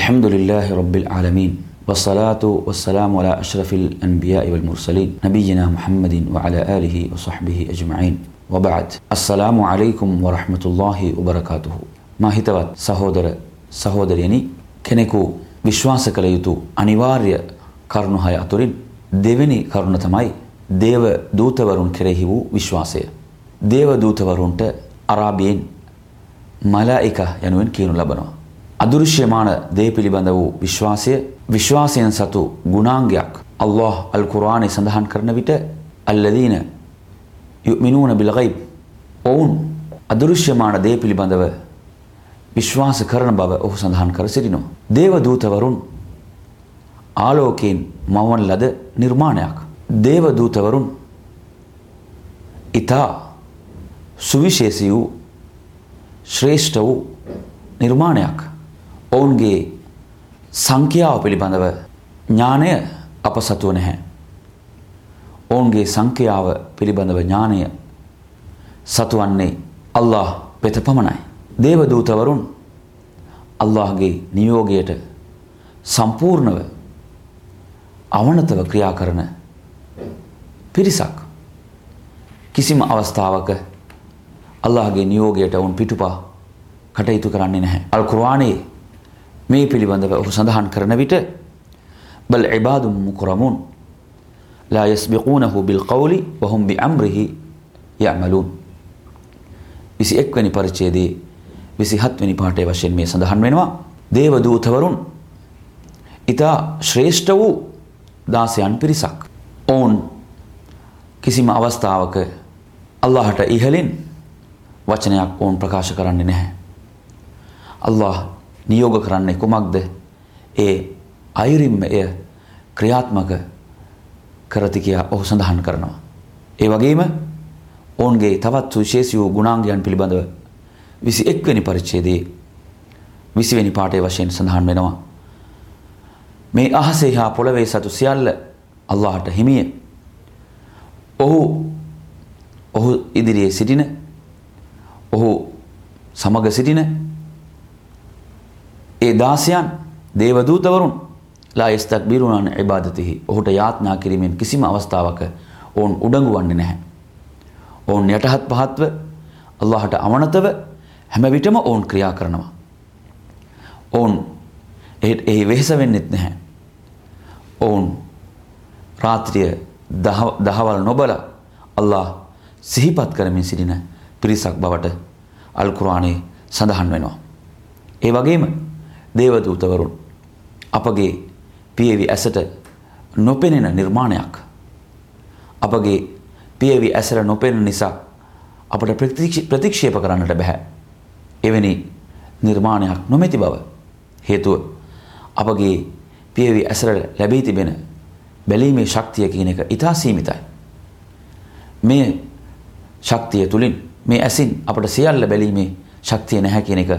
الحمد لله رب العالمين والصلاة والسلام على أشرف الأنبياء والمرسلين نبينا محمد وعلى آله وصحبه أجمعين وبعد السلام عليكم ورحمة الله وبركاته ما හිතවත් සහෝදර සහෝදරියනි කෙනෙකු විශ්වාස කළ යුතු අනිවාර්ය කරුණු හය අතුරින් දෙවෙනි කරුණ තමයි දේව දූතවරුන් කෙරෙහි වූ විශ්වාසය. දේව දූතවරුන්ට අරාබියෙන් මලායික යනුවෙන් කියනු ලබනවා. අදෘශ්‍යමාන දේ පිළිබඳ වූ විශ්වාසය විශ්වාසයෙන් සතු ගුණාංගයක් අල්له අල් කුරාණය සඳහන් කරන විට අල්ලදීන යුමිනූන බිලගයිබ් ඔවුන් අදෘශ්‍යමාන දේ පිළිබඳව විශ්වාස කරන බව ඔහු සඳහන් කර සිටිනවා. දේව දූතවරුන් ආලෝකයෙන් මවන් ලද නිර්මාණයක්. දේව දූතවරුන් ඉතා සුවිශේෂී වූ ශ්‍රේෂ්ඨ වූ නිර්මාණයක්. ඔවුන්ගේ සංඛ්‍යාව පිළිබඳව ඥානය අප සතුව නැහැ. ඔවුන්ගේ සංඛ්‍යාව පිළිබඳව ඥානය සතුවන්නේ අල්ලා වෙත පමණයි. දේවදූතවරුන් අල්ලාහගේ නියෝගයට සම්පූර්ණව අවනතව ක්‍රියා කරන පිරිසක් කිසිම අවස්ථාවක අල්ලාහගේ නියෝගයට වුන් පිටුපා කටයුතු කරන්නේ නැහැ. අල් කුර්ආනයේ මේ පිළිබඳව ඔහු සඳහන් කරන විට بل عباد مكرمون لا يسبقونه بالقول وهم بأمره يعملون 21 වෙනි පරිච්ඡේදයේ 27 වෙනි පාඩේ වශයෙන් මේ සඳහන් වෙනවා. දේව දූතවරුන් ඊට ශ්‍රේෂ්ඨ වූ දාසයන් පිරිසක්. ඔවුන් කිසිම අවස්ථාවක අල්ලාහට ඉහලින් වචනයක් ඔවුන් ප්‍රකාශ කරන්නේ නැහැ. අල්ලාහ නියෝග කරන්නේ කුමක්ද? ඒ අයුරින්ම එය ක්‍රියාත්මක කරති කියා ඔහු සඳහන් කරනවා. ඒ වගේම ඔවුන්ගේ තවත් සුවිශේෂී වූ ගුණාංගයන් පිළිබඳව 21 වෙනි පරිච්ඡේදයේ 20 වෙනි පාඩේ වශයෙන් සඳහන් වෙනවා. මේ අහසේ හා පොළවේ සතු සියල්ල අල්ලාහට හිමිය. ඔහු ඔහු ඉදිරියේ සිටින ඔහු සමග සිටින ඒ දාසයන් දේවදූතවරුන් ලා යස්තක්බිරුනන් ඉබාදතිහි ඔහුට යාත්නා කිරීමෙන් කිසිම අවස්ථාවක ඔවුන් උඩඟු වන්නේ නැහැ. ඔවුන් යටහත් පහත්ව අල්ලාහට අමනතව හැම විටම ඔවුන් ක්‍රියා කරනවා. ඔවුන් එහි වෙහෙස වෙන්නෙත් නැහැ. ඔවුන් රාත්‍රිය දහවල් නොබල අල්له සිහිපත් කරමින් සිටින පිරිසක් බවට අල්කුරාණයේ සඳහන් වෙනවා. ඒ වගේම දේවදූතවරුන් අපගේ පියවි ඇසට නොපෙනෙන නිර්මාණයක් අපගේ පියවි ඇසර නොපෙනෙන නිසා අපට ප්‍රතික්ෂේප කරන්නට බැහැ. එවැනි නිර්මාණයක් නොමැති බව හේතුව අපගේ පියවි ඇසර ලැබී තිබෙන බැලීමේ ශක්තිය කියන එක ඉතා සීමිතයි. මේ ශක්තිය තුළින් මේ ඇසින් අපට සියල්ල බැලීමේ ශක්තිය නැහැ කියන එක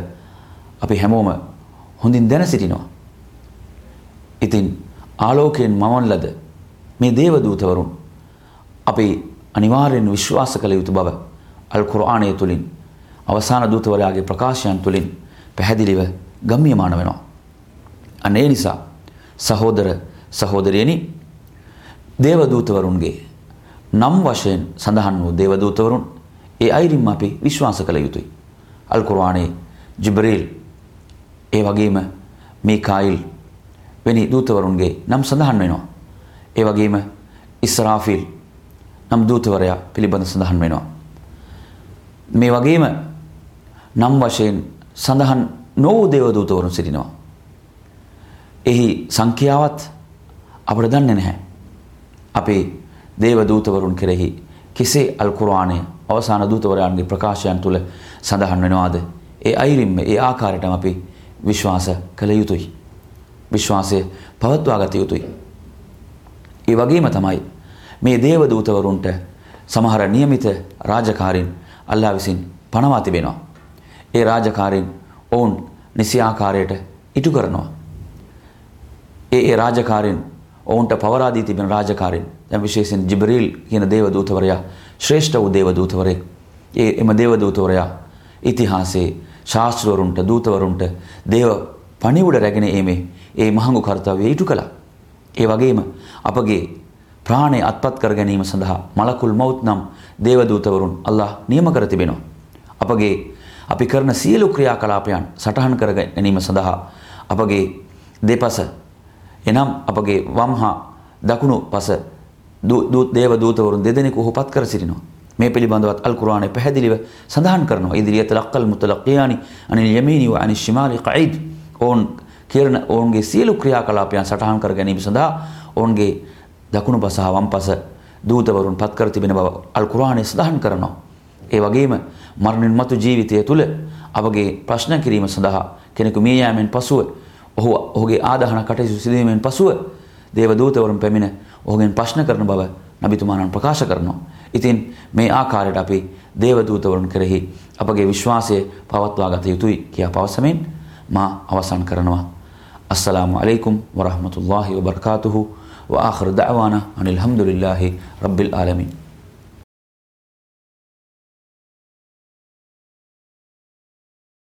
අපි හැමෝම හොඳින් දැන සිටිනවා. ඉතින් ආලෝකයෙන් මවන් ලද මේ දේවදූතවරුන් අපි අනිවාර්යෙන් විශ්වාස කළ යුතු බව අල් කුර්ආනය තුලින් අවසාන දූතවරයාගේ ප්‍රකාශයන් තුලින් පැහැදිලිව ගම්මියමාන වෙනවා. අන්න ඒ නිසා සහෝදර සහෝදරියනි දේවදූතවරුන්ගේ නම් වශයෙන් සඳහන් වූ දේවදූතවරුන් ඒ අයිරින්ම අපි විශ්වාස කළ යුතුයි. අල් කුර්ආනයේ ජිබ්‍රීල් ඒ වගේම මීකායිල් වැනි දූතවරුන්ගේ නම් සඳහන් වෙනවා. ඒ වගේම ඉස්රාෆිල් නම් දූතවරයා පිළිබඳ සඳහන් වෙනවා. මේ වගේම නම් වශයෙන් සඳහන් නොවූ දේවදූතවරුන් සිටිනවා. එහි සංඛ්‍යාවත් අපට දන්නේ නැහැ. අපේ දේවදූතවරුන් කෙරෙහි කෙසේ අල් කුර්ආනය අවසාන දූතවරයන්ගේ ප්‍රකාශයන් තුල සඳහන් වෙනවාද? ඒ අයිරින්ම ඒ ආකාරයටම අපි විශ්වාස කළ යුතුයි. විශ්වාසය පවත්වා ගත යුතුයි. ඒ වගේම තමයි මේ දේව දූතවරුන්ට සමහර નિયમિત රාජකාරීන් අල්ලා විසින් පනවා තිබෙනවා. ඒ රාජකාරීන් ඔවුන් නිසි ආකාරයට ඉටු කරනවා. ඒ ඒ රාජකාරීන් ඔවුන්ට පවරා දී තිබෙන රාජකාරීන් දැන් විශේෂයෙන් ජිබ්‍රීල් කියන දේව දූතවරයා ශ්‍රේෂ්ඨ වූ දේව දූතවරයෙක්. ඒ එම දේව දූතවරයා ඉතිහාසයේ ශාස්ත්‍රවරුන්ට දූතවරුන්ට දේව පණිවුඩ රැගෙන ඒමේ ඒ මහඟු කර්තව්‍ය ඉටු කළා. ඒ වගේම අපගේ ප්‍රාණය අත්පත් කර ගැනීම සඳහා මලකුල් මෞත් නම් දේවදූතවරුන් අල්ලාහ් නියම කර තිබෙනවා. අපගේ අපි කරන සියලු ක්‍රියාකලාපයන් සටහන් කර ගැනීම සඳහා අපගේ දෙපස එනම් අපගේ වම් හා දකුණු පස දූත් දේව දූතවරුන් දෙදෙනෙකු ඔහුපත් කර සිටිනවා. මේ පිළිබඳවත් අල් කුර්ආනයේ පැහැදිලිව සඳහන් කරනවා. ඉදිරියට ලක්කල් මුතලක්කියානි අනිල් යමීනි ව අනිල් ශිමාලි කයිද්. ඕන් කියන ඔවුන්ගේ සියලු ක්‍රියාකලාපයන් සටහන් කර ගැනීම සඳහා ඔවුන්ගේ දකුණු පස හා වම් පස දූතවරුන් පත් කර තිබෙන බව අල් කුර්ආනයේ සඳහන් කරනවා. ඒ වගේම මරණින් මතු ජීවිතය තුළ අපගේ ප්‍රශ්න කිරීම සඳහා කෙනෙකු මිය යාමෙන් පසුව ඔහු ඔහුගේ ආදාහන කටයුතු සිදුවීමෙන් පසුව දේව දූතවරුන් පැමිණ ඔහුගෙන් ප්‍රශ්න කරන බව නබිතුමාණන් ප්‍රකාශ කරනවා. ඉතින් මේ ආකාරයට අපි දේව දූතවරුන් කෙරෙහි අපගේ විශ්වාසය පවත්වා ගත යුතුයි කියා පවසමින් මා අවසන් කරනවා. අස්සලාමු අලයිකුම් වරහමතුල්ලාහි වබර්කාතුහු وآخر دعوانا أن الحمد لله رب العالمين